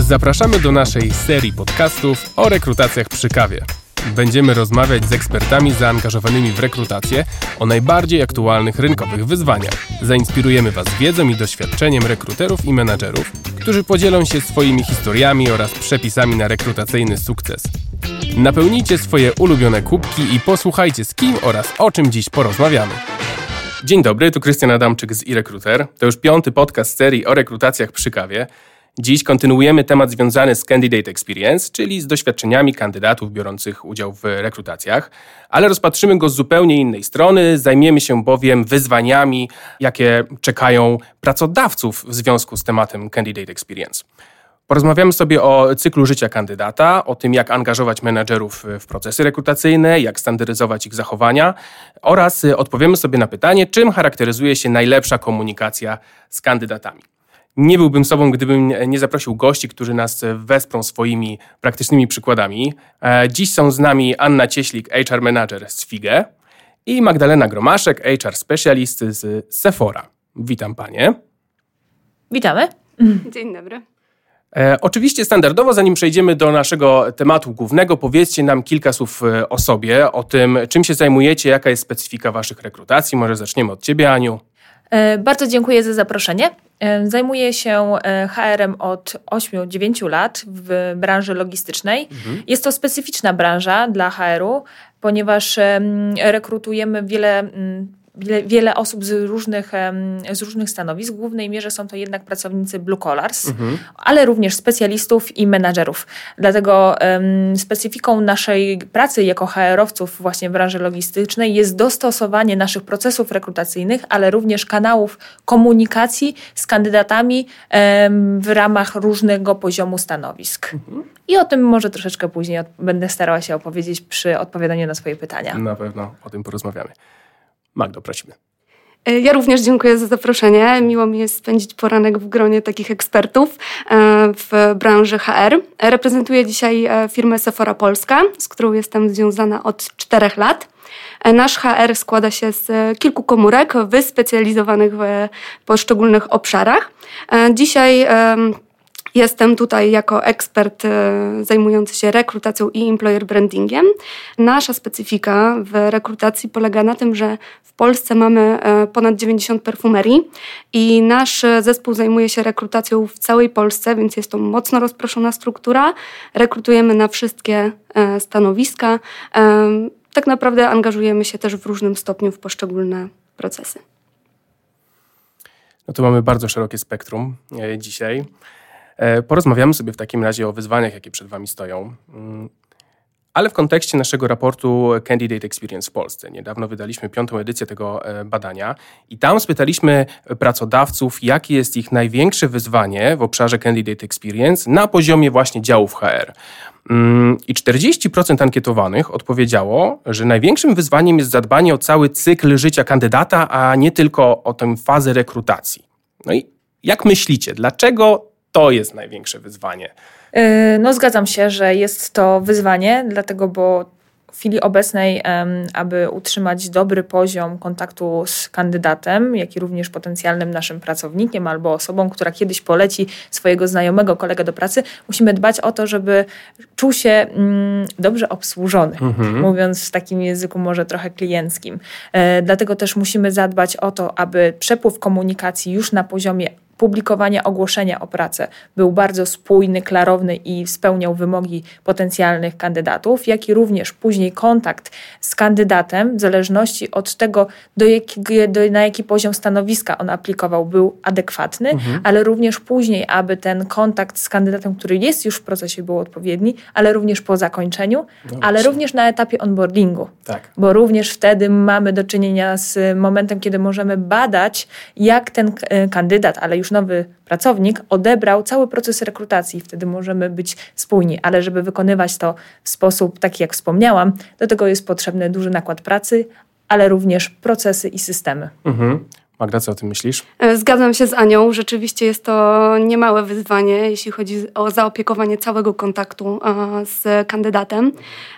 Zapraszamy do naszej serii podcastów o rekrutacjach przy kawie. Będziemy rozmawiać z ekspertami zaangażowanymi w rekrutację o najbardziej aktualnych rynkowych wyzwaniach. Zainspirujemy Was wiedzą i doświadczeniem rekruterów i menadżerów, którzy podzielą się swoimi historiami oraz przepisami na rekrutacyjny sukces. Napełnijcie swoje ulubione kubki i posłuchajcie z kim oraz o czym dziś porozmawiamy. Dzień dobry, tu Krystian Adamczyk z iRecruiter. To już piąty podcast serii o rekrutacjach przy kawie. Dziś kontynuujemy temat związany z Candidate Experience, czyli z doświadczeniami kandydatów biorących udział w rekrutacjach, ale rozpatrzymy go z zupełnie innej strony. Zajmiemy się bowiem wyzwaniami, jakie czekają pracodawców w związku z tematem Candidate Experience. Porozmawiamy sobie o cyklu życia kandydata, o tym, jak angażować menadżerów w procesy rekrutacyjne, jak standaryzować ich zachowania oraz odpowiemy sobie na pytanie, czym charakteryzuje się najlepsza komunikacja z kandydatami. Nie byłbym sobą, gdybym nie zaprosił gości, którzy nas wesprą swoimi praktycznymi przykładami. E, dziś są z nami Anna Cieślik, HR Manager z FIGE i Magdalena Gromaszek, HR Specialist z Sephora. Witam Panie. Witamy. Dzień dobry. E, oczywiście standardowo, zanim przejdziemy do naszego tematu głównego, powiedzcie nam kilka słów e, o sobie, o tym, czym się zajmujecie, jaka jest specyfika Waszych rekrutacji. Może zaczniemy od Ciebie, Aniu. E, bardzo dziękuję za zaproszenie. Zajmuję się HR-em od 8-9 lat w branży logistycznej. Mhm. Jest to specyficzna branża dla HR-u, ponieważ rekrutujemy wiele wiele, osób z różnych, z różnych stanowisk. W głównej mierze są to jednak pracownicy blue collars, mhm. ale również specjalistów i menadżerów. Dlatego um, specyfiką naszej pracy jako HR-owców właśnie w branży logistycznej jest dostosowanie naszych procesów rekrutacyjnych, ale również kanałów komunikacji z kandydatami um, w ramach różnego poziomu stanowisk. Mhm. I o tym może troszeczkę później będę starała się opowiedzieć przy odpowiadaniu na swoje pytania. Na pewno o tym porozmawiamy. Magdo, prosimy. E, ja również dziękuję za zaproszenie. Miło mi jest spędzić poranek w gronie takich ekspertów e, w branży HR. Reprezentuję dzisiaj e, firmę Sephora Polska, z którą jestem związana od czterech lat. Nasz HR składa się z kilku komórek wyspecjalizowanych w poszczególnych obszarach. Dzisiaj Jestem tutaj jako ekspert e, zajmujący się rekrutacją i employer brandingiem. Nasza specyfika w rekrutacji polega na tym, że w Polsce mamy e, ponad 90 perfumerii i nasz zespół zajmuje się rekrutacją w całej Polsce, więc jest to mocno rozproszona struktura. Rekrutujemy na wszystkie e, stanowiska. Tak naprawdę angażujemy się też w różnym stopniu w poszczególne procesy. No to mamy bardzo szerokie spektrum dzisiaj. E, porozmawiamy sobie w takim razie o wyzwaniach, jakie przed Wami stoją. Mm, ale w kontekście naszego raportu Candidate Experience w Polsce. Niedawno wydaliśmy piątą edycję tego e, badania i tam spytaliśmy pracodawców, jakie jest ich największe wyzwanie w obszarze Candidate Experience na poziomie właśnie działów HR. Mm, I 40% ankietowanych odpowiedziało, że największym wyzwaniem jest zadbanie o cały cykl życia kandydata, a nie tylko o tę fazę rekrutacji. No i jak myślicie, dlaczego to jest największe wyzwanie. Y, no, zgadzam się, że jest to wyzwanie, dlatego, bo w chwili obecnej, aby utrzymać dobry poziom kontaktu z kandydatem, jak i również potencjalnym naszym pracownikiem albo osobą, która kiedyś poleci swojego znajomego kolegę do pracy, musimy dbać o to, żeby czuł się mm, dobrze obsłużony, mhm. mówiąc w takim języku może trochę klienckim. E, dlatego też musimy zadbać o to, aby przepływ komunikacji już na poziomie publikowania ogłoszenia o pracę był bardzo spójny, klarowny i spełniał wymogi potencjalnych kandydatów, jak i również później kontakt z kandydatem, w zależności od tego, do do, na jaki poziom stanowiska on aplikował, był adekwatny, mhm. ale również później, aby ten kontakt z kandydatem, który jest już w procesie, był odpowiedni, ale również po zakończeniu, no ale również na etapie onboardingu. Tak. Bo również wtedy mamy do czynienia z momentem, kiedy możemy badać, jak ten e, kandydat, ale już już nowy pracownik odebrał cały proces rekrutacji. Wtedy możemy być spójni, ale żeby wykonywać to w sposób taki, jak wspomniałam, do tego jest potrzebny duży nakład pracy, ale również procesy i systemy. Mhm. Magda, co o tym myślisz? E, zgadzam się z Anią. Rzeczywiście jest to niemałe wyzwanie, jeśli chodzi o zaopiekowanie całego kontaktu z kandydatem.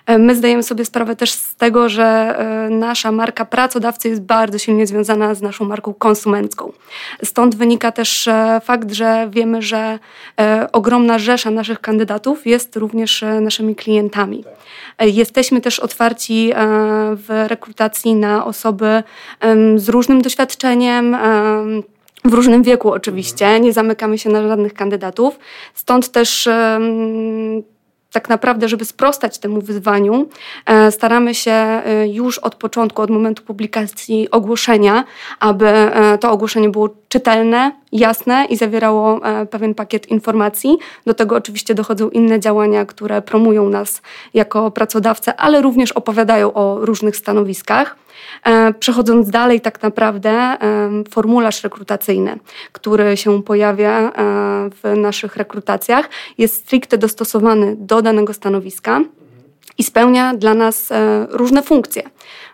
E, my zdajemy sobie sprawę też z tego, że e, nasza marka pracodawcy jest bardzo silnie związana z naszą marką konsumencką. Stąd wynika też fakt, że wiemy, że ogromna rzesza naszych kandydatów jest również naszymi klientami. Jesteśmy też otwarci w rekrutacji na osoby z różnym doświadczeniem, w różnym wieku oczywiście, nie zamykamy się na żadnych kandydatów. Stąd też tak naprawdę, żeby sprostać temu wyzwaniu, e, staramy się e, już od początku, od momentu publikacji ogłoszenia, aby e, to ogłoszenie było czytelne, jasne i zawierało pewien pakiet informacji. Do tego oczywiście dochodzą inne działania, które promują nas jako pracodawcę, ale również opowiadają o różnych stanowiskach. E, przechodząc dalej, tak naprawdę e, formularz rekrutacyjny, który się pojawia e, w naszych rekrutacjach, jest stricte dostosowany do danego stanowiska i spełnia dla nas różne funkcje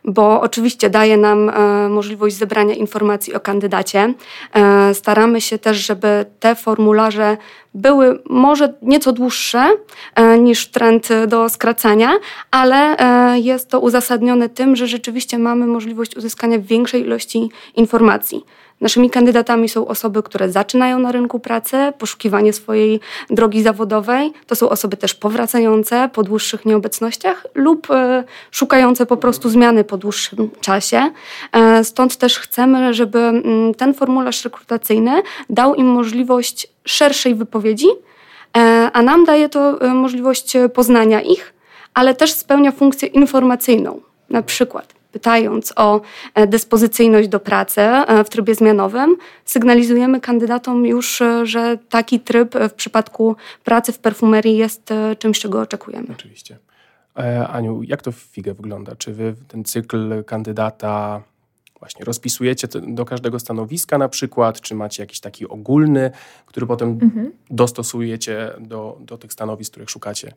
bo oczywiście daje nam e, możliwość zebrania informacji o kandydacie. E, staramy się też, żeby te formularze były może nieco dłuższe e, niż trend do skracania, ale jest to uzasadnione tym, że rzeczywiście mamy możliwość uzyskania większej ilości informacji. Naszymi kandydatami są osoby, które zaczynają na rynku pracy, poszukiwanie swojej drogi zawodowej. To są osoby też powracające po dłuższych nieobecnościach lub e, szukające po prostu zmiany po dłuższym czasie. E, stąd też chcemy, żeby ten formularz rekrutacyjny dał im możliwość szerszej wypowiedzi, e, a nam daje to możliwość poznania ich, ale też spełnia funkcję informacyjną. Na przykład pytając o e, dyspozycyjność do pracy e, w trybie zmianowym, sygnalizujemy kandydatom już, e, że taki tryb w przypadku pracy w perfumerii jest czymś, czego oczekujemy. Oczywiście. Aniu, jak to w FIGE wygląda? Czy wy ten cykl kandydata właśnie rozpisujecie do każdego stanowiska na przykład, czy macie jakiś taki ogólny, który potem mhm. dostosujecie do, do tych stanowisk, których szukacie?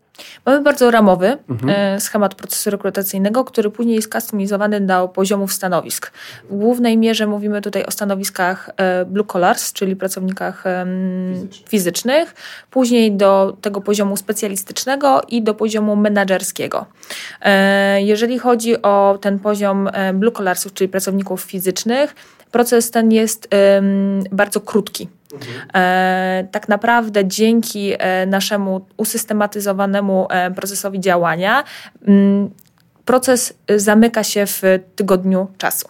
Mamy bardzo ramowy mhm. E, schemat procesu rekrutacyjnego, który później jest customizowany do poziomów stanowisk. W głównej mierze mówimy tutaj o stanowiskach e, blue collars, czyli pracownikach Fizyczny. fizycznych, później do tego poziomu specjalistycznego i do poziomu menedżerskiego. E, jeżeli chodzi o ten poziom blue collarsów, czyli pracowników fizycznych, proces ten jest bardzo krótki. Mhm. E, tak naprawdę dzięki e, naszemu usystematyzowanemu e, procesowi działania proces zamyka się w tygodniu czasu.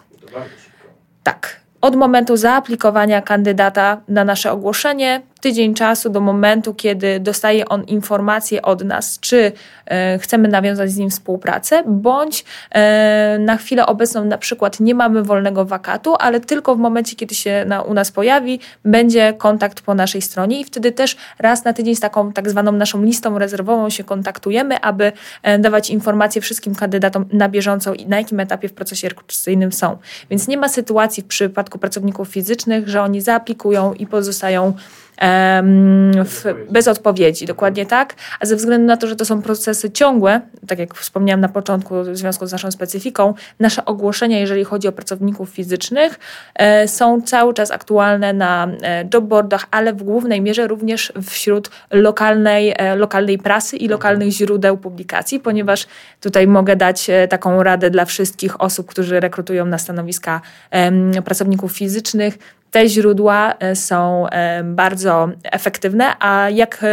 Tak. Od momentu zaaplikowania kandydata na nasze ogłoszenie tydzień czasu do momentu, kiedy dostaje on informację od nas, czy e, chcemy nawiązać z nim współpracę, bądź e, na chwilę obecną na przykład nie mamy wolnego wakatu, ale tylko w momencie, kiedy się na, u nas pojawi, będzie kontakt po naszej stronie i wtedy też raz na tydzień z taką tak zwaną naszą listą rezerwową się kontaktujemy, aby e, dawać informacje wszystkim kandydatom na bieżąco i na jakim etapie w procesie rekrutacyjnym są. Więc nie ma sytuacji w przypadku pracowników fizycznych, że oni zaaplikują i pozostają w, bez odpowiedzi, dokładnie tak. A ze względu na to, że to są procesy ciągłe, tak jak wspomniałam na początku w związku z naszą specyfiką, nasze ogłoszenia, jeżeli chodzi o pracowników fizycznych, e, są cały czas aktualne na e, jobboardach, ale w głównej mierze również wśród lokalnej, e, lokalnej prasy i lokalnych źródeł publikacji, ponieważ tutaj mogę dać taką radę dla wszystkich osób, którzy rekrutują na stanowiska pracowników fizycznych te źródła e, są e, bardzo efektywne, a jak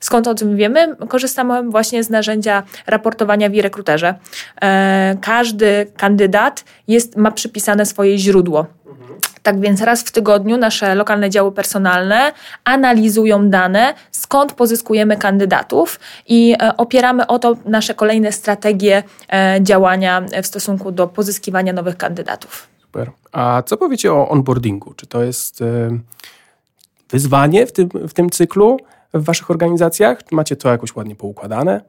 skąd o tym wiemy? Korzystamy właśnie z narzędzia raportowania w rekruterze. E, każdy kandydat jest, ma przypisane swoje źródło. Tak więc raz w tygodniu nasze lokalne działy personalne analizują dane, skąd pozyskujemy kandydatów i opieramy o to nasze kolejne strategie działania w stosunku do pozyskiwania nowych kandydatów. Super. A co powiecie o onboardingu? Czy to jest e, wyzwanie w tym, w tym cyklu w waszych organizacjach? Czy macie to jakoś ładnie poukładane?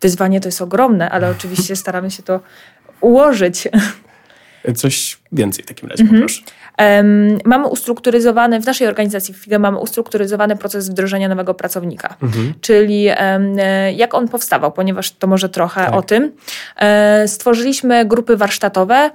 Wyzwanie to jest ogromne, ale oczywiście staramy się to ułożyć. Coś więcej w takim razie, mhm. proszę. Um, mamy ustrukturyzowany, w naszej organizacji w FIGE mamy ustrukturyzowany proces wdrożenia nowego pracownika, mhm. czyli um, jak on powstawał, ponieważ to może trochę tak. o tym. Um, stworzyliśmy grupy warsztatowe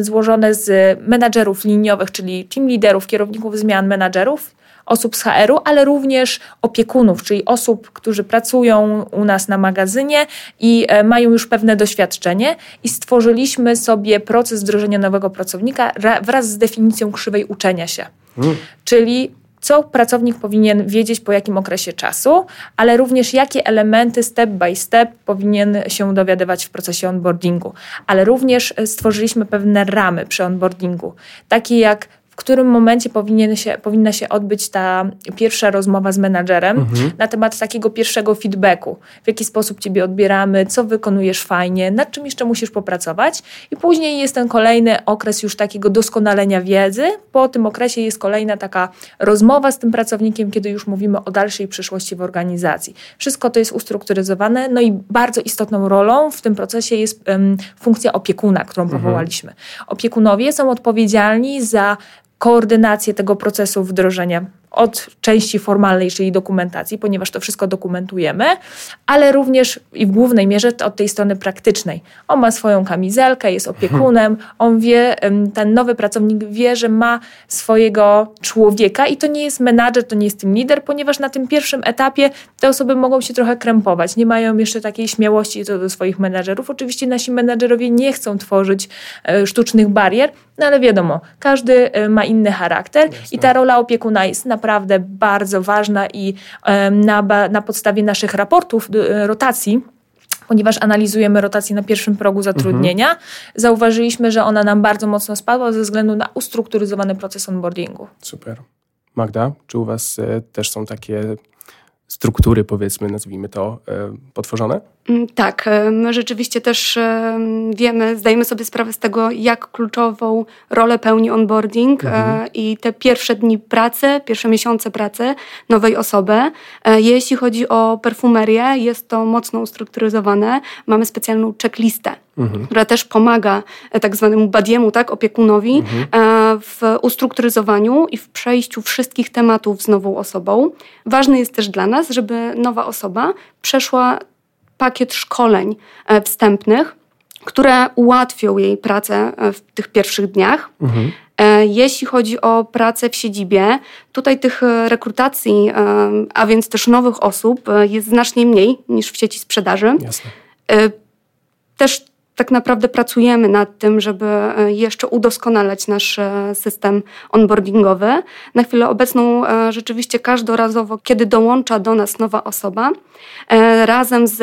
złożone z menadżerów liniowych, czyli team liderów, kierowników zmian menadżerów, osób z HR-u, ale również opiekunów, czyli osób, którzy pracują u nas na magazynie i e, mają już pewne doświadczenie i stworzyliśmy sobie proces wdrożenia nowego pracownika wraz z definicją krzywej uczenia się. Hmm. Czyli co pracownik powinien wiedzieć po jakim okresie czasu, ale również jakie elementy step by step powinien się dowiadywać w procesie onboardingu. Ale również e, stworzyliśmy pewne ramy przy onboardingu, takie jak w którym momencie powinien się, powinna się odbyć ta pierwsza rozmowa z menadżerem mhm. na temat takiego pierwszego feedbacku. W jaki sposób Ciebie odbieramy, co wykonujesz fajnie, nad czym jeszcze musisz popracować. I później jest ten kolejny okres już takiego doskonalenia wiedzy. Po tym okresie jest kolejna taka rozmowa z tym pracownikiem, kiedy już mówimy o dalszej przyszłości w organizacji. Wszystko to jest ustrukturyzowane, no i bardzo istotną rolą w tym procesie jest um, funkcja opiekuna, którą mhm. powołaliśmy. Opiekunowie są odpowiedzialni za koordynację tego procesu wdrożenia od części formalnej, czyli dokumentacji, ponieważ to wszystko dokumentujemy, ale również i w głównej mierze od tej strony praktycznej. On ma swoją kamizelkę, jest opiekunem, on wie, ten nowy pracownik wie, że ma swojego człowieka i to nie jest menadżer, to nie jest team leader, ponieważ na tym pierwszym etapie te osoby mogą się trochę krępować, nie mają jeszcze takiej śmiałości co do swoich menadżerów. Oczywiście nasi menadżerowie nie chcą tworzyć e, sztucznych barier, no ale wiadomo, każdy e, ma inny charakter Jasne. i ta rola opiekuna jest naprawdę bardzo ważna i na, na podstawie naszych raportów e, rotacji, ponieważ analizujemy rotację na pierwszym progu zatrudnienia, mhm. zauważyliśmy, że ona nam bardzo mocno spadła ze względu na ustrukturyzowany proces onboardingu. Super. Magda, czy u Was e, też są takie struktury, powiedzmy, nazwijmy to, potworzone? Mm, tak, e, my rzeczywiście też e, wiemy, zdajemy sobie sprawę z tego, jak kluczową rolę pełni onboarding e, mhm. i te pierwsze dni pracy, pierwsze miesiące pracy nowej osoby. Jeśli chodzi o perfumerię, jest to mocno ustrukturyzowane. Mamy specjalną checklistę, mhm. która też pomaga tak zwanemu badiemu, tak, opiekunowi mhm. w ustrukturyzowaniu i w przejściu wszystkich tematów z nową osobą. Ważne jest też dla nas, żeby nowa osoba przeszła pakiet szkoleń e, wstępnych, które ułatwią jej pracę e, w tych pierwszych dniach. Mhm. E, jeśli chodzi o pracę w siedzibie, tutaj tych rekrutacji, a więc też nowych osób jest znacznie mniej niż w sieci sprzedaży. Jasne. Też tak naprawdę pracujemy nad tym, żeby e, jeszcze udoskonalać nasz e, system onboardingowy. Na chwilę obecną e, rzeczywiście każdorazowo, kiedy dołącza do nas nowa osoba, razem z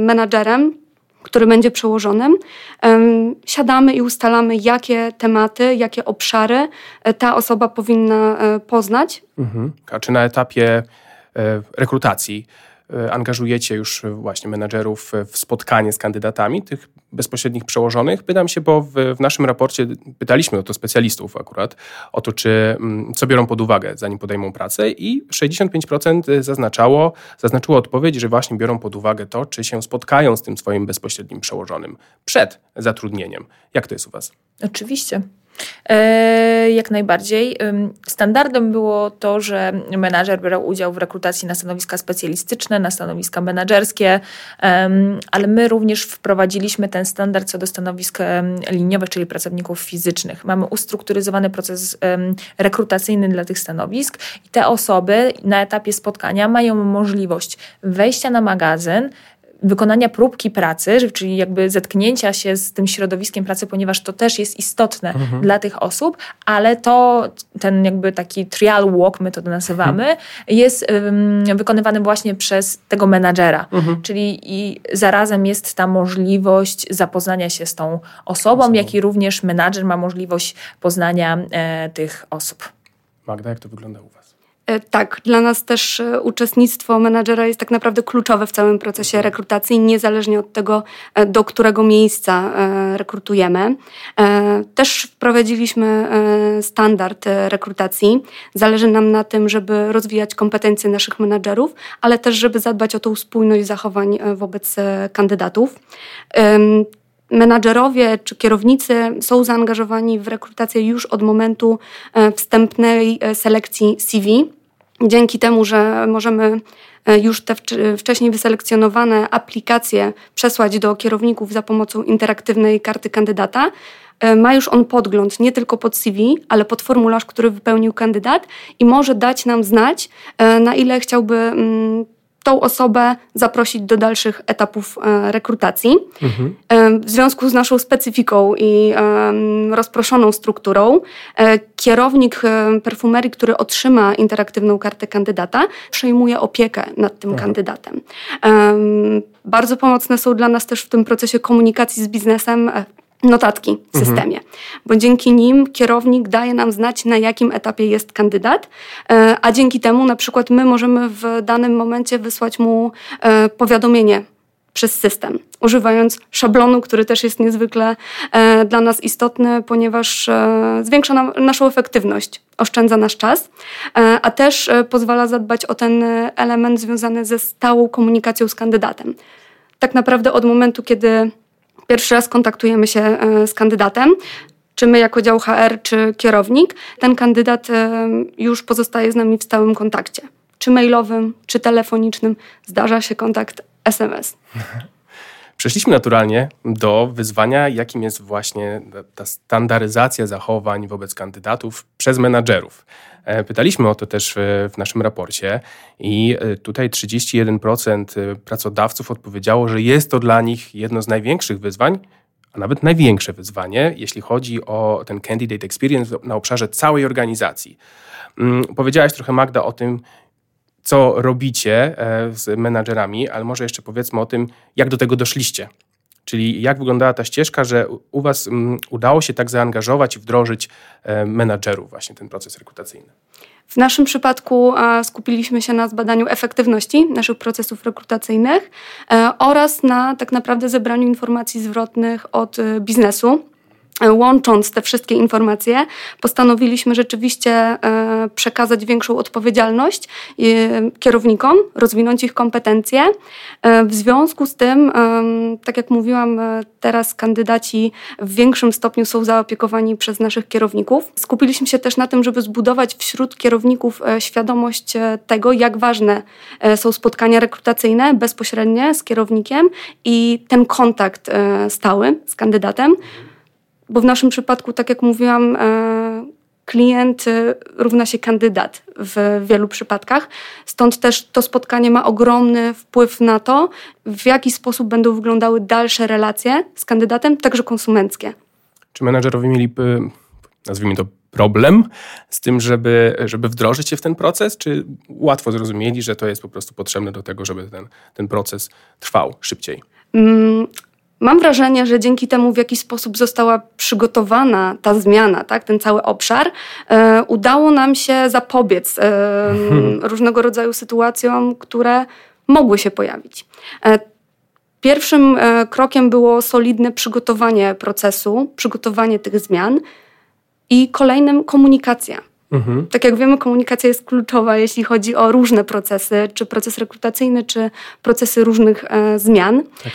menadżerem, który będzie przełożonym, siadamy i ustalamy, jakie tematy, jakie obszary ta osoba powinna poznać. Mhm. A czy na etapie rekrutacji angażujecie już właśnie menedżerów w spotkanie z kandydatami, tych bezpośrednich przełożonych. Pytam się, bo w, w, naszym raporcie pytaliśmy o to specjalistów akurat, o to, czy, mm, co biorą pod uwagę, zanim podejmą pracę i 65% zaznaczało, zaznaczyło odpowiedź, że właśnie biorą pod uwagę to, czy się spotkają z tym swoim bezpośrednim przełożonym przed zatrudnieniem. Jak to jest u Was? Oczywiście. E, jak najbardziej. Standardem było to, że menadżer brał udział w rekrutacji na stanowiska specjalistyczne, na stanowiska menadżerskie, ale my również wprowadziliśmy ten standard co do stanowisk liniowych, czyli pracowników fizycznych. Mamy ustrukturyzowany proces rekrutacyjny dla tych stanowisk i te osoby na etapie spotkania mają możliwość wejścia na magazyn, wykonania próbki pracy, czyli jakby zetknięcia się z tym środowiskiem pracy, ponieważ to też jest istotne mhm. dla tych osób, ale to ten jakby taki trial walk, my to nazywamy, mhm. jest um, wykonywany właśnie przez tego menadżera. Mhm. Czyli i zarazem jest ta możliwość zapoznania się z tą osobą, osobą. jak i również menadżer ma możliwość poznania e, tych osób. Magda, jak to wygląda u Was? E, tak, dla nas też e, uczestnictwo menadżera jest tak naprawdę kluczowe w całym procesie rekrutacji, niezależnie od tego, e, do którego miejsca rekrutujemy. Też wprowadziliśmy standard rekrutacji. Zależy nam na tym, żeby rozwijać kompetencje naszych menadżerów, ale też, żeby zadbać o tą spójność zachowań wobec kandydatów menadżerowie czy kierownicy są zaangażowani w rekrutację już od momentu e, wstępnej e, selekcji CV. Dzięki temu, że możemy już te wcześniej wyselekcjonowane aplikacje przesłać do kierowników za pomocą interaktywnej karty kandydata, ma już on podgląd nie tylko pod CV, ale pod formularz, który wypełnił kandydat i może dać nam znać, na ile chciałby mm, tą osobę zaprosić do dalszych etapów e, rekrutacji. Mhm. E, w związku z naszą specyfiką i rozproszoną strukturą, e, kierownik perfumerii, który otrzyma interaktywną kartę kandydata, przejmuje opiekę nad tym Aha. kandydatem. Bardzo pomocne są dla nas też w tym procesie komunikacji z biznesem notatki w mhm. systemie, mhm. bo dzięki nim kierownik daje nam znać, na jakim etapie jest kandydat, e, a dzięki temu na przykład my możemy w danym momencie wysłać mu e, powiadomienie przez system, używając szablonu, który też jest niezwykle e, dla nas istotny, ponieważ zwiększa nam naszą efektywność, oszczędza nasz czas, a też pozwala zadbać o ten element związany ze stałą komunikacją z kandydatem. Tak naprawdę od momentu, kiedy Pierwszy raz kontaktujemy się e, z kandydatem, czy my jako dział HR, czy kierownik, ten kandydat e, już pozostaje z nami w stałym kontakcie. Czy mailowym, czy telefonicznym. Zdarza się kontakt SMS. Przeszliśmy naturalnie do wyzwania, jakim jest właśnie ta standaryzacja zachowań wobec kandydatów przez menadżerów. E, pytaliśmy o to też w naszym raporcie i e, tutaj 31% e, pracodawców odpowiedziało, że jest to dla nich jedno z największych wyzwań, a nawet największe wyzwanie, jeśli chodzi o ten candidate experience na obszarze całej organizacji. Mm, powiedziałaś trochę, Magda, o tym, co robicie z menadżerami, ale może jeszcze powiedzmy o tym, jak do tego doszliście. Czyli jak wyglądała ta ścieżka, że u Was um, udało się tak zaangażować i wdrożyć e, menadżerów właśnie ten proces rekrutacyjny? W naszym przypadku e, skupiliśmy się na zbadaniu efektywności naszych procesów rekrutacyjnych e, oraz na tak naprawdę zebraniu informacji zwrotnych od biznesu łącząc te wszystkie informacje, postanowiliśmy rzeczywiście e, przekazać większą odpowiedzialność e, kierownikom, rozwinąć ich kompetencje. E, w związku z tym, tak jak mówiłam, teraz kandydaci w większym stopniu są zaopiekowani przez naszych kierowników. Skupiliśmy się też na tym, żeby zbudować wśród kierowników świadomość tego, jak ważne są spotkania rekrutacyjne bezpośrednie z kierownikiem i ten kontakt stały z kandydatem bo w naszym przypadku, tak jak mówiłam, e, klient e, równa się kandydat w wielu przypadkach. Stąd też to spotkanie ma ogromny wpływ na to, w jaki sposób będą wyglądały dalsze relacje z kandydatem, także konsumenckie. Czy menedżerowie mieli, nazwijmy to, problem z tym, żeby, żeby wdrożyć się w ten proces, czy łatwo zrozumieli, że to jest po prostu potrzebne do tego, żeby ten, ten proces trwał szybciej? Mam wrażenie, że dzięki temu, w jaki sposób została przygotowana ta zmiana, tak, ten cały obszar, e, udało nam się zapobiec e, hmm. różnego rodzaju sytuacjom, które mogły się pojawić. E, pierwszym e, krokiem było solidne przygotowanie procesu, przygotowanie tych zmian i kolejnym komunikacja Mhm. Tak jak wiemy, komunikacja jest kluczowa, jeśli chodzi o różne procesy, czy proces rekrutacyjny, czy procesy różnych e, zmian. Tak.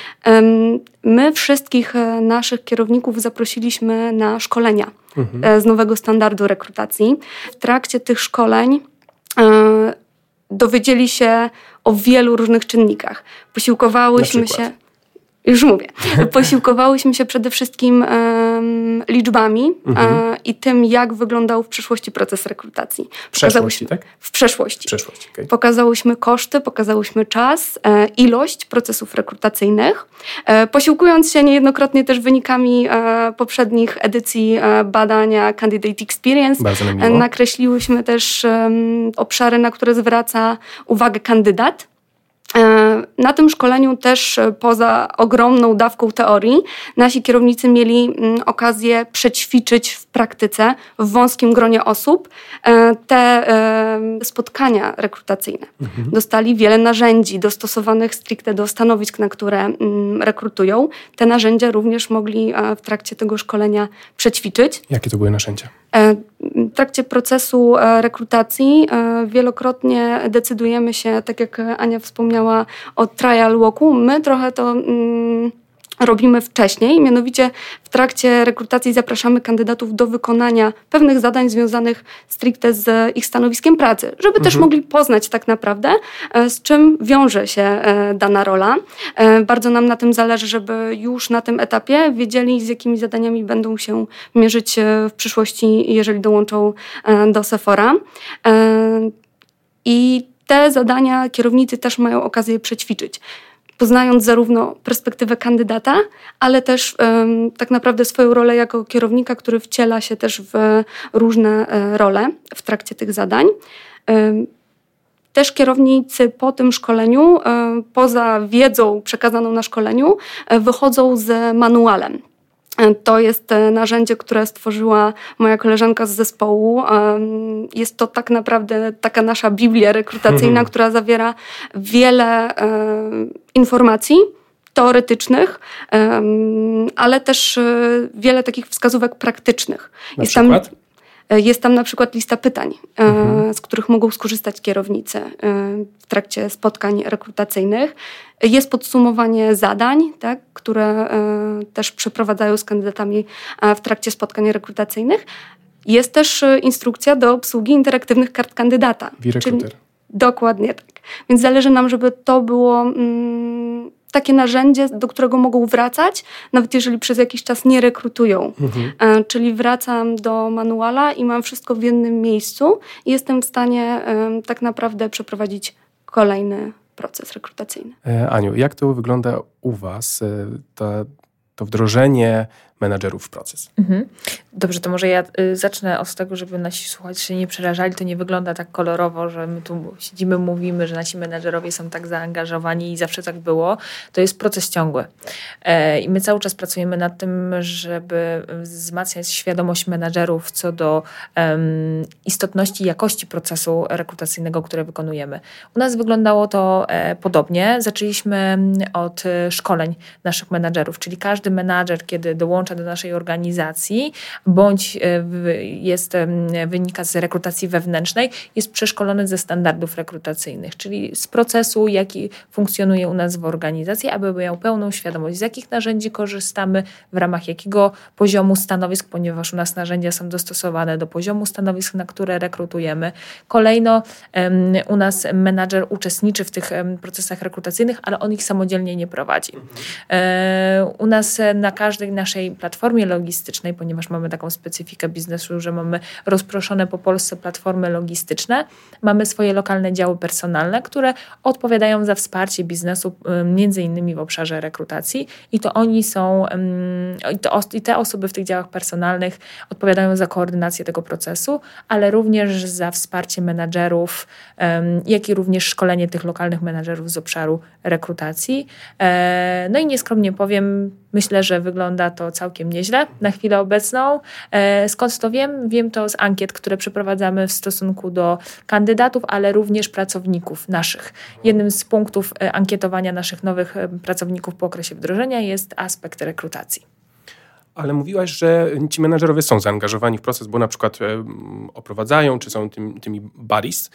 My wszystkich e, naszych kierowników zaprosiliśmy na szkolenia mhm. E, z nowego standardu rekrutacji. W trakcie tych szkoleń e, dowiedzieli się o wielu różnych czynnikach. Posiłkowałyśmy się już mówię. Posiłkowałyśmy się przede wszystkim um, liczbami mhm. I tym, jak wyglądał w przyszłości proces rekrutacji. W przeszłości, tak? W przeszłości. W przeszłości okay. Pokazałyśmy koszty, pokazałyśmy czas, e, ilość procesów rekrutacyjnych. E, posiłkując się niejednokrotnie też wynikami e, poprzednich edycji badania Candidate Experience, nakreśliłyśmy też obszary, na które zwraca uwagę kandydat na tym szkoleniu też e, poza ogromną dawką teorii, nasi kierownicy mieli mm, okazję przećwiczyć w praktyce w wąskim gronie osób e, te spotkania rekrutacyjne. Mhm. Dostali wiele narzędzi dostosowanych stricte do stanowisk, na które mm, rekrutują. Te narzędzia również mogli w trakcie tego szkolenia przećwiczyć. Jakie to były narzędzia? W trakcie procesu rekrutacji wielokrotnie decydujemy się, tak jak Ania wspomniała, o trial walku. My trochę to mm, robimy wcześniej, mianowicie w trakcie rekrutacji zapraszamy kandydatów do wykonania pewnych zadań związanych stricte z ich stanowiskiem pracy, żeby mhm. też mogli poznać tak naprawdę, e, z czym wiąże się e, dana rola. E, bardzo nam na tym zależy, żeby już na tym etapie wiedzieli, z jakimi zadaniami będą się mierzyć w przyszłości, jeżeli dołączą do Sephora. I te zadania kierownicy też mają okazję przećwiczyć poznając zarówno perspektywę kandydata, ale też um, tak naprawdę swoją rolę jako kierownika, który wciela się też w różne e, role w trakcie tych zadań. Um, też kierownicy po tym szkoleniu, e, poza wiedzą przekazaną na szkoleniu, e, wychodzą z manualem. To jest narzędzie, które stworzyła moja koleżanka z zespołu. Jest to tak naprawdę taka nasza Biblia rekrutacyjna, która zawiera wiele informacji teoretycznych, ale też e, wiele takich wskazówek praktycznych. Na jest przykład? Tam, e, jest tam na przykład lista pytań, mhm. z których mogą skorzystać kierownicy w trakcie spotkań rekrutacyjnych. Jest podsumowanie zadań, tak, które e, też przeprowadzają z kandydatami e, w trakcie spotkań rekrutacyjnych. Jest też e, instrukcja do obsługi interaktywnych kart kandydata. Wirekruter. Dokładnie tak. Więc zależy nam, żeby to było mm, takie narzędzie, do którego mogą wracać, nawet jeżeli przez jakiś czas nie rekrutują. Mhm. czyli wracam do manuala i mam wszystko w jednym miejscu i jestem w stanie tak naprawdę przeprowadzić kolejny proces rekrutacyjny. E, Aniu, jak to wygląda u Was, e, to, to wdrożenie menadżerów w proces. Mhm. Dobrze, to może ja y, zacznę od tego, żeby nasi słuchacze się nie przerażali. To nie wygląda tak kolorowo, że my tu siedzimy, mówimy, że nasi menadżerowie są tak zaangażowani i zawsze tak było. To jest proces ciągły. E, I my cały czas pracujemy nad tym, żeby wzmacniać świadomość menadżerów co do istotności i jakości procesu rekrutacyjnego, które wykonujemy. U nas wyglądało to e, podobnie. Zaczęliśmy od e, szkoleń naszych menadżerów, czyli każdy menadżer, kiedy dołącza dołącza do naszej organizacji, bądź e, jest, wynika z rekrutacji wewnętrznej, jest przeszkolony ze standardów rekrutacyjnych, czyli z procesu, jaki funkcjonuje u nas w organizacji, aby miał pełną świadomość, z jakich narzędzi korzystamy, w ramach jakiego poziomu stanowisk, ponieważ u nas narzędzia są dostosowane do poziomu stanowisk, na które rekrutujemy. Kolejno u nas menadżer uczestniczy w tych procesach rekrutacyjnych, ale on ich samodzielnie nie prowadzi. E, u nas na każdej naszej platformie logistycznej, ponieważ mamy taką specyfikę biznesu, że mamy rozproszone po Polsce platformy logistyczne, mamy swoje lokalne działy personalne, które odpowiadają za wsparcie biznesu między innymi w obszarze rekrutacji i to oni są, i te osoby w tych działach personalnych odpowiadają za koordynację tego procesu, ale również za wsparcie menadżerów, jak i również szkolenie tych lokalnych menadżerów z obszaru rekrutacji. E, no i nieskromnie powiem, myślę, że wygląda to całkiem nieźle na chwilę obecną. E, skąd to wiem? Wiem to z ankiet, które przeprowadzamy w stosunku do kandydatów, ale również pracowników naszych. Jednym z punktów e, ankietowania naszych nowych e, pracowników po okresie wdrożenia jest aspekt rekrutacji. Ale mówiłaś, że ci menedżerowie są zaangażowani w proces, bo na przykład oprowadzają, czy są tym, tymi buddies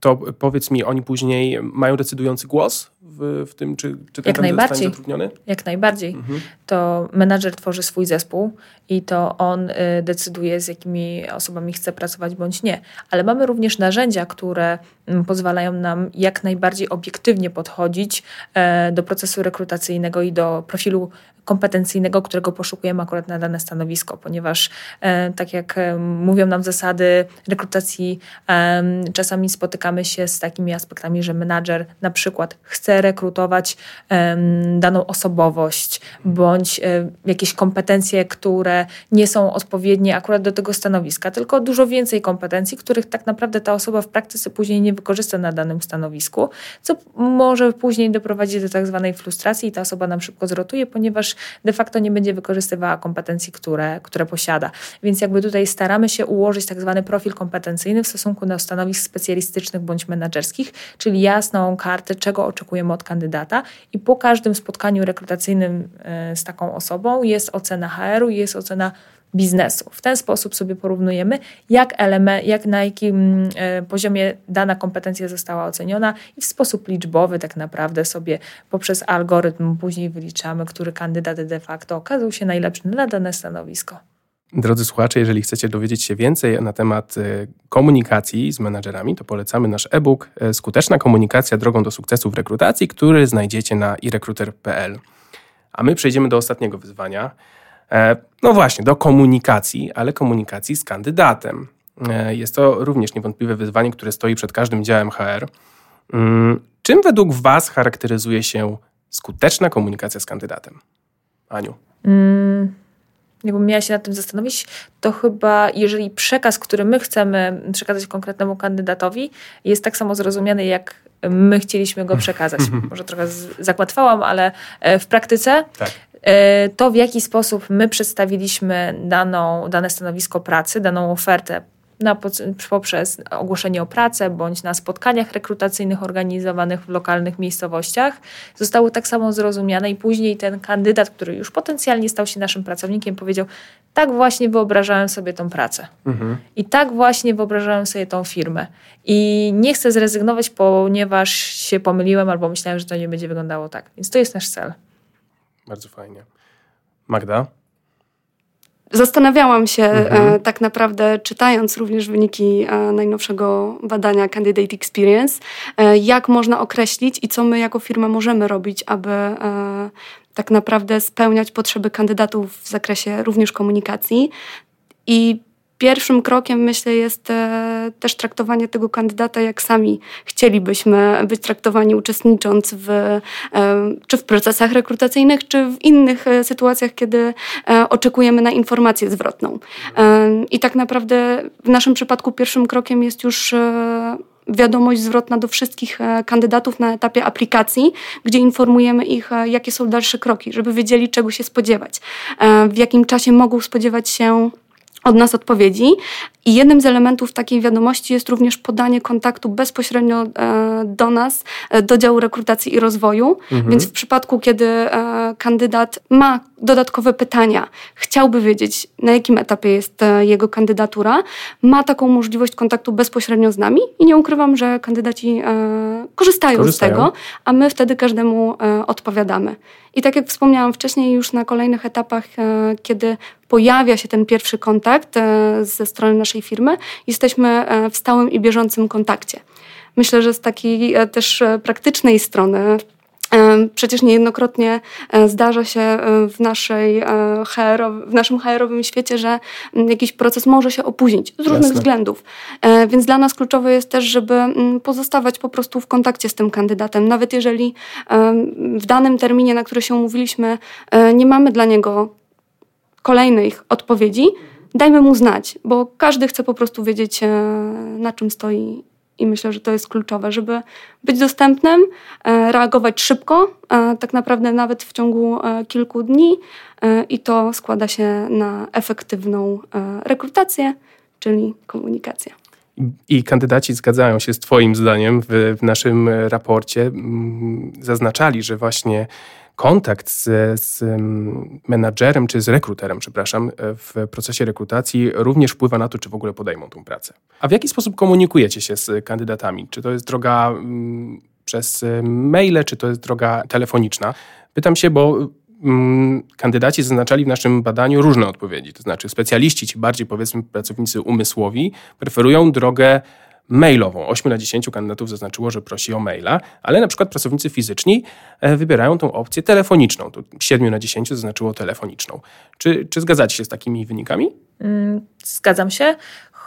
to powiedz mi, oni później mają decydujący głos w, w tym, czy, czy ten Jak najbardziej. zatrudniony? Jak najbardziej. Mhm. To menadżer tworzy swój zespół i to on y, decyduje, z jakimi osobami chce pracować bądź nie. Ale mamy również narzędzia, które mm, pozwalają nam jak najbardziej obiektywnie podchodzić e, do procesu rekrutacyjnego i do profilu kompetencyjnego, którego poszukujemy akurat na dane stanowisko, ponieważ e, tak jak e, mówią nam zasady rekrutacji, czasami spotykamy się z takimi aspektami, że menadżer na przykład chce rekrutować daną osobowość bądź jakieś kompetencje, które nie są odpowiednie akurat do tego stanowiska, tylko dużo więcej kompetencji, których tak naprawdę ta osoba w praktyce później nie wykorzysta na danym stanowisku, co może później doprowadzić do tak zwanej frustracji i ta osoba nam szybko zrotuje, ponieważ de facto nie będzie wykorzystywała kompetencji, które, które posiada. Więc jakby tutaj staramy się ułożyć tak zwany profil kompetencyjny w stosunku do stanowisk specjalistycznych bądź menedżerskich, czyli jasną kartę, czego oczekujemy od kandydata i po każdym spotkaniu rekrutacyjnym e, z taką osobą jest ocena HR-u, jest ocena biznesu. W ten sposób sobie porównujemy, jak, element, jak na jakim e, poziomie dana kompetencja została oceniona i w sposób liczbowy tak naprawdę sobie poprzez algorytm później wyliczamy, który kandydat de facto okazał się najlepszy na dane stanowisko. Drodzy słuchacze, jeżeli chcecie dowiedzieć się więcej na temat e, komunikacji z menadżerami, to polecamy nasz e-book e, Skuteczna komunikacja drogą do sukcesu w rekrutacji, który znajdziecie na irekruter.pl. A my przejdziemy do ostatniego wyzwania. E, no właśnie, do komunikacji, ale komunikacji z kandydatem. Jest to również niewątpliwe wyzwanie, które stoi przed każdym działem HR. Mm, czym według Was charakteryzuje się skuteczna komunikacja z kandydatem? Aniu. Mm jakbym miała się nad tym zastanowić, to chyba jeżeli przekaz, który my chcemy przekazać konkretnemu kandydatowi, jest tak samo zrozumiany, jak my chcieliśmy go przekazać. Może trochę zagłatwałam, ale e, w praktyce tak. E, to, w jaki sposób my przedstawiliśmy daną, dane stanowisko pracy, daną ofertę na, poprzez ogłoszenie o pracę bądź na spotkaniach rekrutacyjnych organizowanych w lokalnych miejscowościach zostały tak samo zrozumiane i później ten kandydat, który już potencjalnie stał się naszym pracownikiem, powiedział: Tak właśnie wyobrażałem sobie tą pracę. Mhm. I tak właśnie wyobrażałem sobie tą firmę. I nie chcę zrezygnować, ponieważ się pomyliłem albo myślałem, że to nie będzie wyglądało tak. Więc to jest nasz cel. Bardzo fajnie. Magda? Zastanawiałam się mhm. e, tak naprawdę, czytając również wyniki e, najnowszego badania Candidate Experience, e, jak można określić i co my jako firma możemy robić, aby tak naprawdę spełniać potrzeby kandydatów w zakresie również komunikacji. I pierwszym krokiem, myślę, jest e, też traktowanie tego kandydata, jak sami chcielibyśmy być traktowani, uczestnicząc w, e, czy w procesach rekrutacyjnych, czy w innych e, sytuacjach, kiedy oczekujemy na informację zwrotną. I tak naprawdę w naszym przypadku pierwszym krokiem jest już wiadomość zwrotna do wszystkich kandydatów na etapie aplikacji, gdzie informujemy ich, jakie są dalsze kroki, żeby wiedzieli, czego się spodziewać, w jakim czasie mogą spodziewać się od nas odpowiedzi. I jednym z elementów takiej wiadomości jest również podanie kontaktu bezpośrednio e, do nas, e, do działu rekrutacji i rozwoju. Mhm. Więc w przypadku, kiedy e, kandydat ma dodatkowe pytania, chciałby wiedzieć, na jakim etapie jest jego kandydatura, ma taką możliwość kontaktu bezpośrednio z nami i nie ukrywam, że kandydaci korzystają, korzystają. z tego, a my wtedy każdemu odpowiadamy. I tak jak wspomniałam wcześniej, już na kolejnych etapach, kiedy pojawia się ten pierwszy kontakt ze strony naszej firmy, jesteśmy e, w stałym i bieżącym kontakcie. Myślę, że z takiej e, też e, praktycznej strony Przecież niejednokrotnie zdarza się w, naszej HR, w naszym HR-owym świecie, że jakiś proces może się opóźnić z różnych Jasne. względów. Więc dla nas kluczowe jest też, żeby pozostawać po prostu w kontakcie z tym kandydatem. Nawet jeżeli w danym terminie, na który się umówiliśmy, nie mamy dla niego kolejnych odpowiedzi, dajmy mu znać, bo każdy chce po prostu wiedzieć, e, na czym stoi. I myślę, że to jest kluczowe, żeby być dostępnym, e, reagować szybko, e, tak naprawdę nawet w ciągu kilku dni, i to składa się na efektywną rekrutację, czyli komunikację. I kandydaci zgadzają się z Twoim zdaniem w, w naszym raporcie. Mm, zaznaczali, że właśnie kontakt z, z menadżerem czy z rekruterem, przepraszam, w procesie rekrutacji również wpływa na to, czy w ogóle podejmą tą pracę. A w jaki sposób komunikujecie się z kandydatami? Czy to jest droga mm, przez maile, czy to jest droga telefoniczna? Pytam się, bo mm, kandydaci zaznaczali w naszym badaniu różne odpowiedzi. To znaczy specjaliści, ci bardziej powiedzmy pracownicy umysłowi, preferują drogę mailową. 8 na 10 kandydatów zaznaczyło, że prosi o maila, ale na przykład pracownicy fizyczni e, wybierają tą opcję telefoniczną. To 7 na 10 zaznaczyło telefoniczną. Czy, czy zgadzacie się z takimi wynikami? Mm, zgadzam się.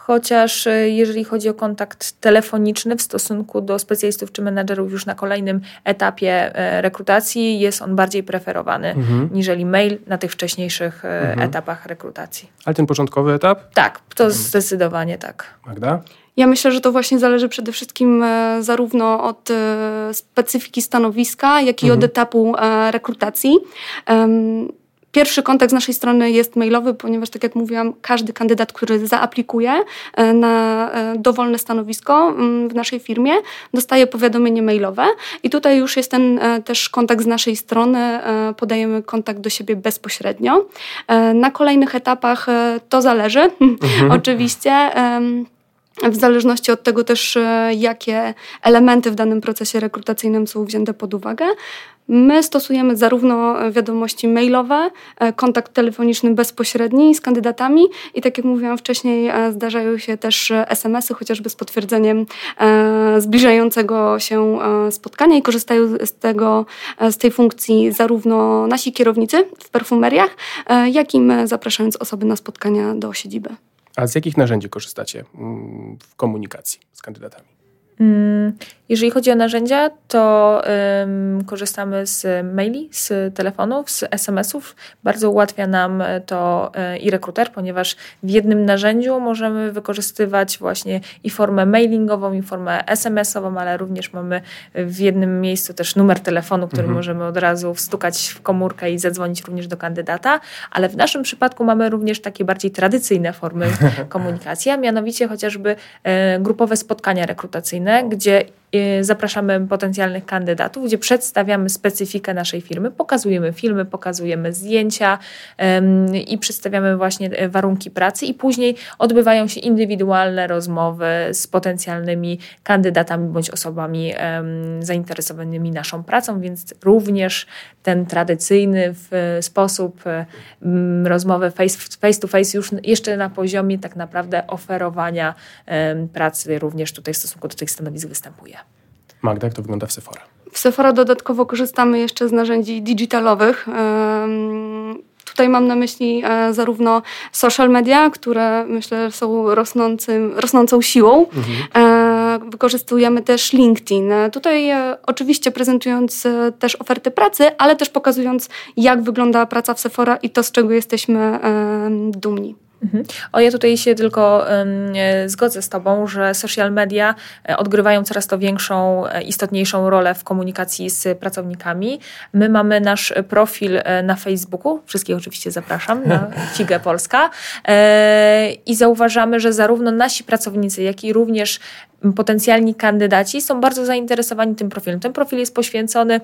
Chociaż e, jeżeli chodzi o kontakt telefoniczny w stosunku do specjalistów czy menedżerów już na kolejnym etapie e, rekrutacji, jest on bardziej preferowany mhm. niżeli mail na tych wcześniejszych mhm. etapach rekrutacji. Ale ten początkowy etap? Tak, to mhm. zdecydowanie tak. Magda? Ja myślę, że to właśnie zależy przede wszystkim e, zarówno od e, specyfiki stanowiska, jak i mhm. od etapu e, rekrutacji. Pierwszy kontakt z naszej strony jest mailowy, ponieważ, tak jak mówiłam, każdy kandydat, który zaaplikuje e, na e, dowolne stanowisko mm, w naszej firmie, dostaje powiadomienie mailowe. I tutaj już jest ten e, też kontakt z naszej strony, podajemy kontakt do siebie bezpośrednio. Na kolejnych etapach to zależy, mhm. oczywiście w zależności od tego też, jakie elementy w danym procesie rekrutacyjnym są wzięte pod uwagę. My stosujemy zarówno wiadomości mailowe, e, kontakt telefoniczny bezpośredni z kandydatami i tak jak mówiłam wcześniej, e, zdarzają się też SMS-y, chociażby z potwierdzeniem e, zbliżającego się spotkania i korzystają z, tego, z tej funkcji zarówno nasi kierownicy w perfumeriach, jak i my zapraszając osoby na spotkania do siedziby. A z jakich narzędzi korzystacie mm, w komunikacji z kandydatami? Jeżeli chodzi o narzędzia, to um, korzystamy z maili, z telefonów, z SMS-ów. Bardzo ułatwia nam to e, i rekruter, ponieważ w jednym narzędziu możemy wykorzystywać właśnie i formę mailingową, i formę SMS-ową, ale również mamy w jednym miejscu też numer telefonu, który mhm. możemy od razu wstukać w komórkę i zadzwonić również do kandydata. Ale w naszym przypadku mamy również takie bardziej tradycyjne formy komunikacji, a mianowicie chociażby e, grupowe spotkania rekrutacyjne, gdzie zapraszamy potencjalnych kandydatów, gdzie przedstawiamy specyfikę naszej firmy, pokazujemy filmy, pokazujemy zdjęcia i przedstawiamy właśnie e, warunki pracy i później odbywają się indywidualne rozmowy z potencjalnymi kandydatami bądź osobami zainteresowanymi naszą pracą, więc również ten tradycyjny sposób e, rozmowy face, face to face już jeszcze na poziomie tak naprawdę oferowania pracy również tutaj w stosunku do tych stanowisk występuje. Magda, jak to wygląda w Sephora? W Sephora dodatkowo korzystamy jeszcze z narzędzi digitalowych. Tutaj mam na myśli e, zarówno social media, które myślę są rosnącym, rosnącą siłą. Mhm. E, wykorzystujemy też LinkedIn. E, tutaj oczywiście prezentując też oferty pracy, ale też pokazując, jak wygląda praca w Sephora i to, z czego jesteśmy dumni. Mhm. O, ja tutaj się tylko zgodzę z Tobą, że social media e, odgrywają coraz to większą, e, istotniejszą rolę w komunikacji z pracownikami. My mamy nasz profil na Facebooku, wszystkich oczywiście zapraszam na Figę Polska e, i zauważamy, że zarówno nasi pracownicy, jak i również potencjalni kandydaci są bardzo zainteresowani tym profilem. Ten profil jest poświęcony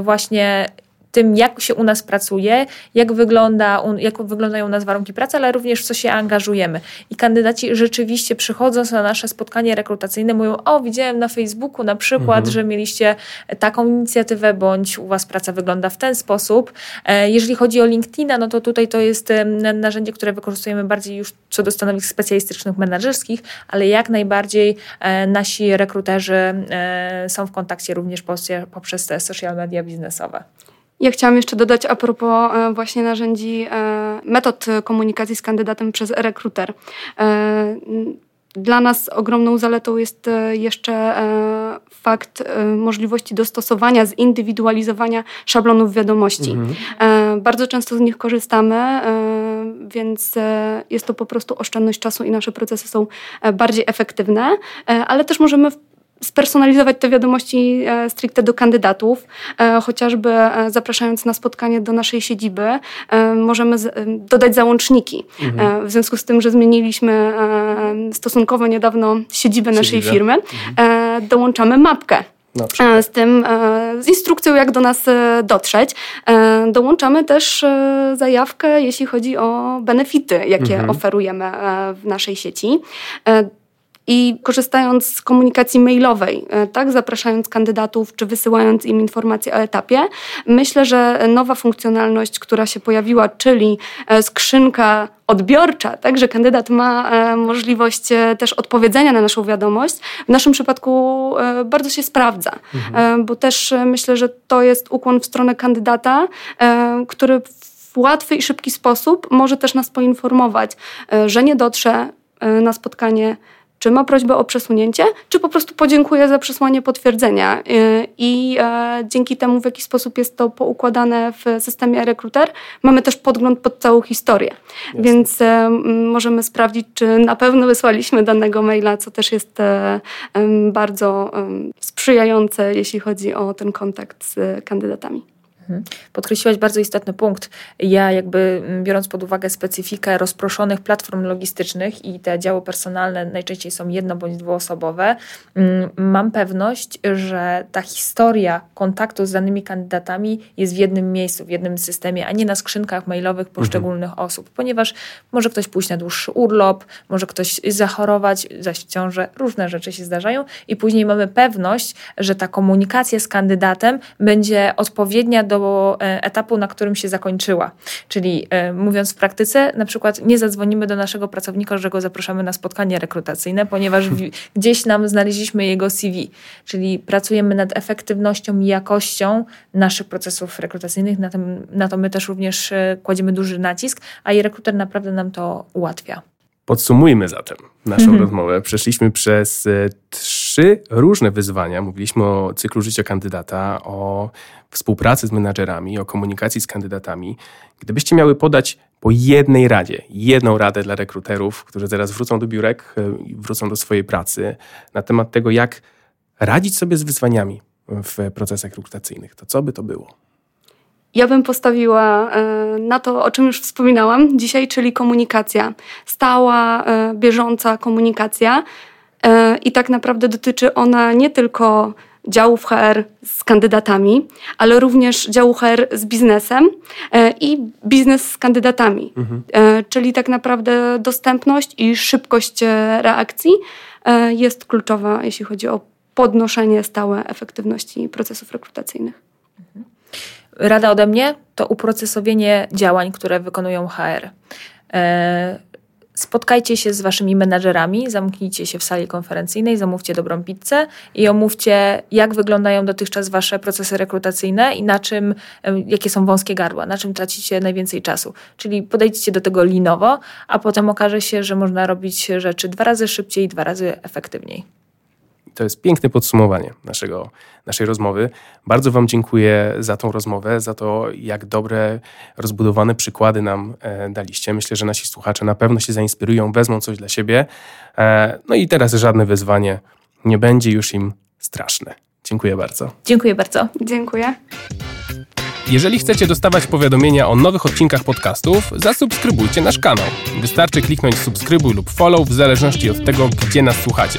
właśnie tym, jak się u nas pracuje, jak, wygląda, jak wyglądają u nas warunki pracy, ale również w co się angażujemy. I kandydaci rzeczywiście przychodząc na nasze spotkanie rekrutacyjne mówią, o widziałem na Facebooku na przykład, mhm. że mieliście taką inicjatywę, bądź u was praca wygląda w ten sposób. E, jeżeli chodzi o LinkedIna, no to tutaj to jest narzędzie, które wykorzystujemy bardziej już co do stanowisk specjalistycznych, menedżerskich, ale jak najbardziej e, nasi rekruterzy e, są w kontakcie również poprzez te social media biznesowe. Ja chciałam jeszcze dodać a propos e, właśnie narzędzi, e, metod komunikacji z kandydatem przez rekruter. E, dla nas ogromną zaletą jest jeszcze fakt możliwości dostosowania, zindywidualizowania szablonów wiadomości. Mhm. Bardzo często z nich korzystamy, więc jest to po prostu oszczędność czasu i nasze procesy są bardziej efektywne, ale też możemy spersonalizować te wiadomości e, stricte do kandydatów, e, chociażby e, zapraszając na spotkanie do naszej siedziby, możemy dodać załączniki. Mhm. W związku z tym, że zmieniliśmy stosunkowo niedawno siedzibę naszej firmy, mhm. dołączamy mapkę z tym, z instrukcją, jak do nas dotrzeć. Dołączamy też zajawkę, jeśli chodzi o benefity, jakie mhm. oferujemy w naszej sieci. I korzystając z komunikacji mailowej, e, tak, zapraszając kandydatów czy wysyłając im informacje o etapie, myślę, że nowa funkcjonalność, która się pojawiła, czyli e, skrzynka odbiorcza, tak, że kandydat ma e, możliwość też odpowiedzenia na naszą wiadomość, w naszym przypadku bardzo się sprawdza, mhm. bo też myślę, że to jest ukłon w stronę kandydata, który w łatwy i szybki sposób może też nas poinformować, że nie dotrze na spotkanie czy ma prośbę o przesunięcie, czy po prostu podziękuję za przesłanie potwierdzenia. Y, I e, dzięki temu, w jaki sposób jest to poukładane w systemie rekruter, mamy też podgląd pod całą historię. Jasne. Więc e, możemy sprawdzić, czy na pewno wysłaliśmy danego maila, co też jest e, bardzo sprzyjające, jeśli chodzi o ten kontakt z kandydatami. Mhm. Podkreśliłaś bardzo istotny punkt. Ja jakby mm, biorąc pod uwagę specyfikę rozproszonych platform logistycznych i te działy personalne najczęściej są jedno bądź dwuosobowe, mm, mam pewność, że ta historia kontaktu z danymi kandydatami jest w jednym miejscu, w jednym systemie, a nie na skrzynkach mailowych mhm. poszczególnych mhm. osób, ponieważ może ktoś pójść na dłuższy urlop, może ktoś zachorować, zaś w ciąży, różne rzeczy się zdarzają i później mamy pewność, że ta komunikacja z kandydatem będzie odpowiednia do e, etapu, na którym się zakończyła. Czyli e, mówiąc w praktyce, na przykład nie zadzwonimy do naszego pracownika, że go zapraszamy na spotkanie rekrutacyjne, ponieważ gdzieś nam znaleźliśmy jego CV. Czyli pracujemy nad efektywnością i jakością naszych procesów rekrutacyjnych, na, tym, na to my też również e, kładziemy duży nacisk, a i rekruter naprawdę nam to ułatwia. Podsumujmy zatem naszą mhm. rozmowę. Przeszliśmy przez trzy różne wyzwania. Mówiliśmy o cyklu życia kandydata, o współpracy z menadżerami, o komunikacji z kandydatami. Gdybyście miały podać po jednej radzie, jedną radę dla rekruterów, którzy zaraz wrócą do biurek, e, wrócą do swojej pracy, na temat tego, jak radzić sobie z wyzwaniami w procesach rekrutacyjnych, to co by to było? Ja bym postawiła e, na to, o czym już wspominałam dzisiaj, czyli komunikacja. Stała, e, bieżąca komunikacja. I tak naprawdę dotyczy ona nie tylko działów HR z kandydatami, ale również działu HR z biznesem e, i biznes z kandydatami. Mhm. E, czyli tak naprawdę dostępność i szybkość e, reakcji jest kluczowa, jeśli chodzi o podnoszenie stałe efektywności procesów rekrutacyjnych. Mhm. Rada ode mnie to uprocesowienie działań, które wykonują HR spotkajcie się z waszymi menadżerami, zamknijcie się w sali konferencyjnej, zamówcie dobrą pizzę i omówcie, jak wyglądają dotychczas wasze procesy rekrutacyjne i na czym, jakie są wąskie gardła, na czym tracicie najwięcej czasu. Czyli podejdźcie do tego linowo, a potem okaże się, że można robić rzeczy dwa razy szybciej i dwa razy efektywniej. To jest piękne podsumowanie naszego, naszej rozmowy. Bardzo Wam dziękuję za tą rozmowę, za to, jak dobre, rozbudowane przykłady nam e, daliście. Myślę, że nasi słuchacze na pewno się zainspirują, wezmą coś dla siebie. E, no i teraz żadne wyzwanie nie będzie już im straszne. Dziękuję bardzo. Dziękuję bardzo. Dziękuję. Jeżeli chcecie dostawać powiadomienia o nowych odcinkach podcastów, zasubskrybujcie nasz kanał. Wystarczy kliknąć subskrybuj lub follow w zależności od tego, gdzie nas słuchacie.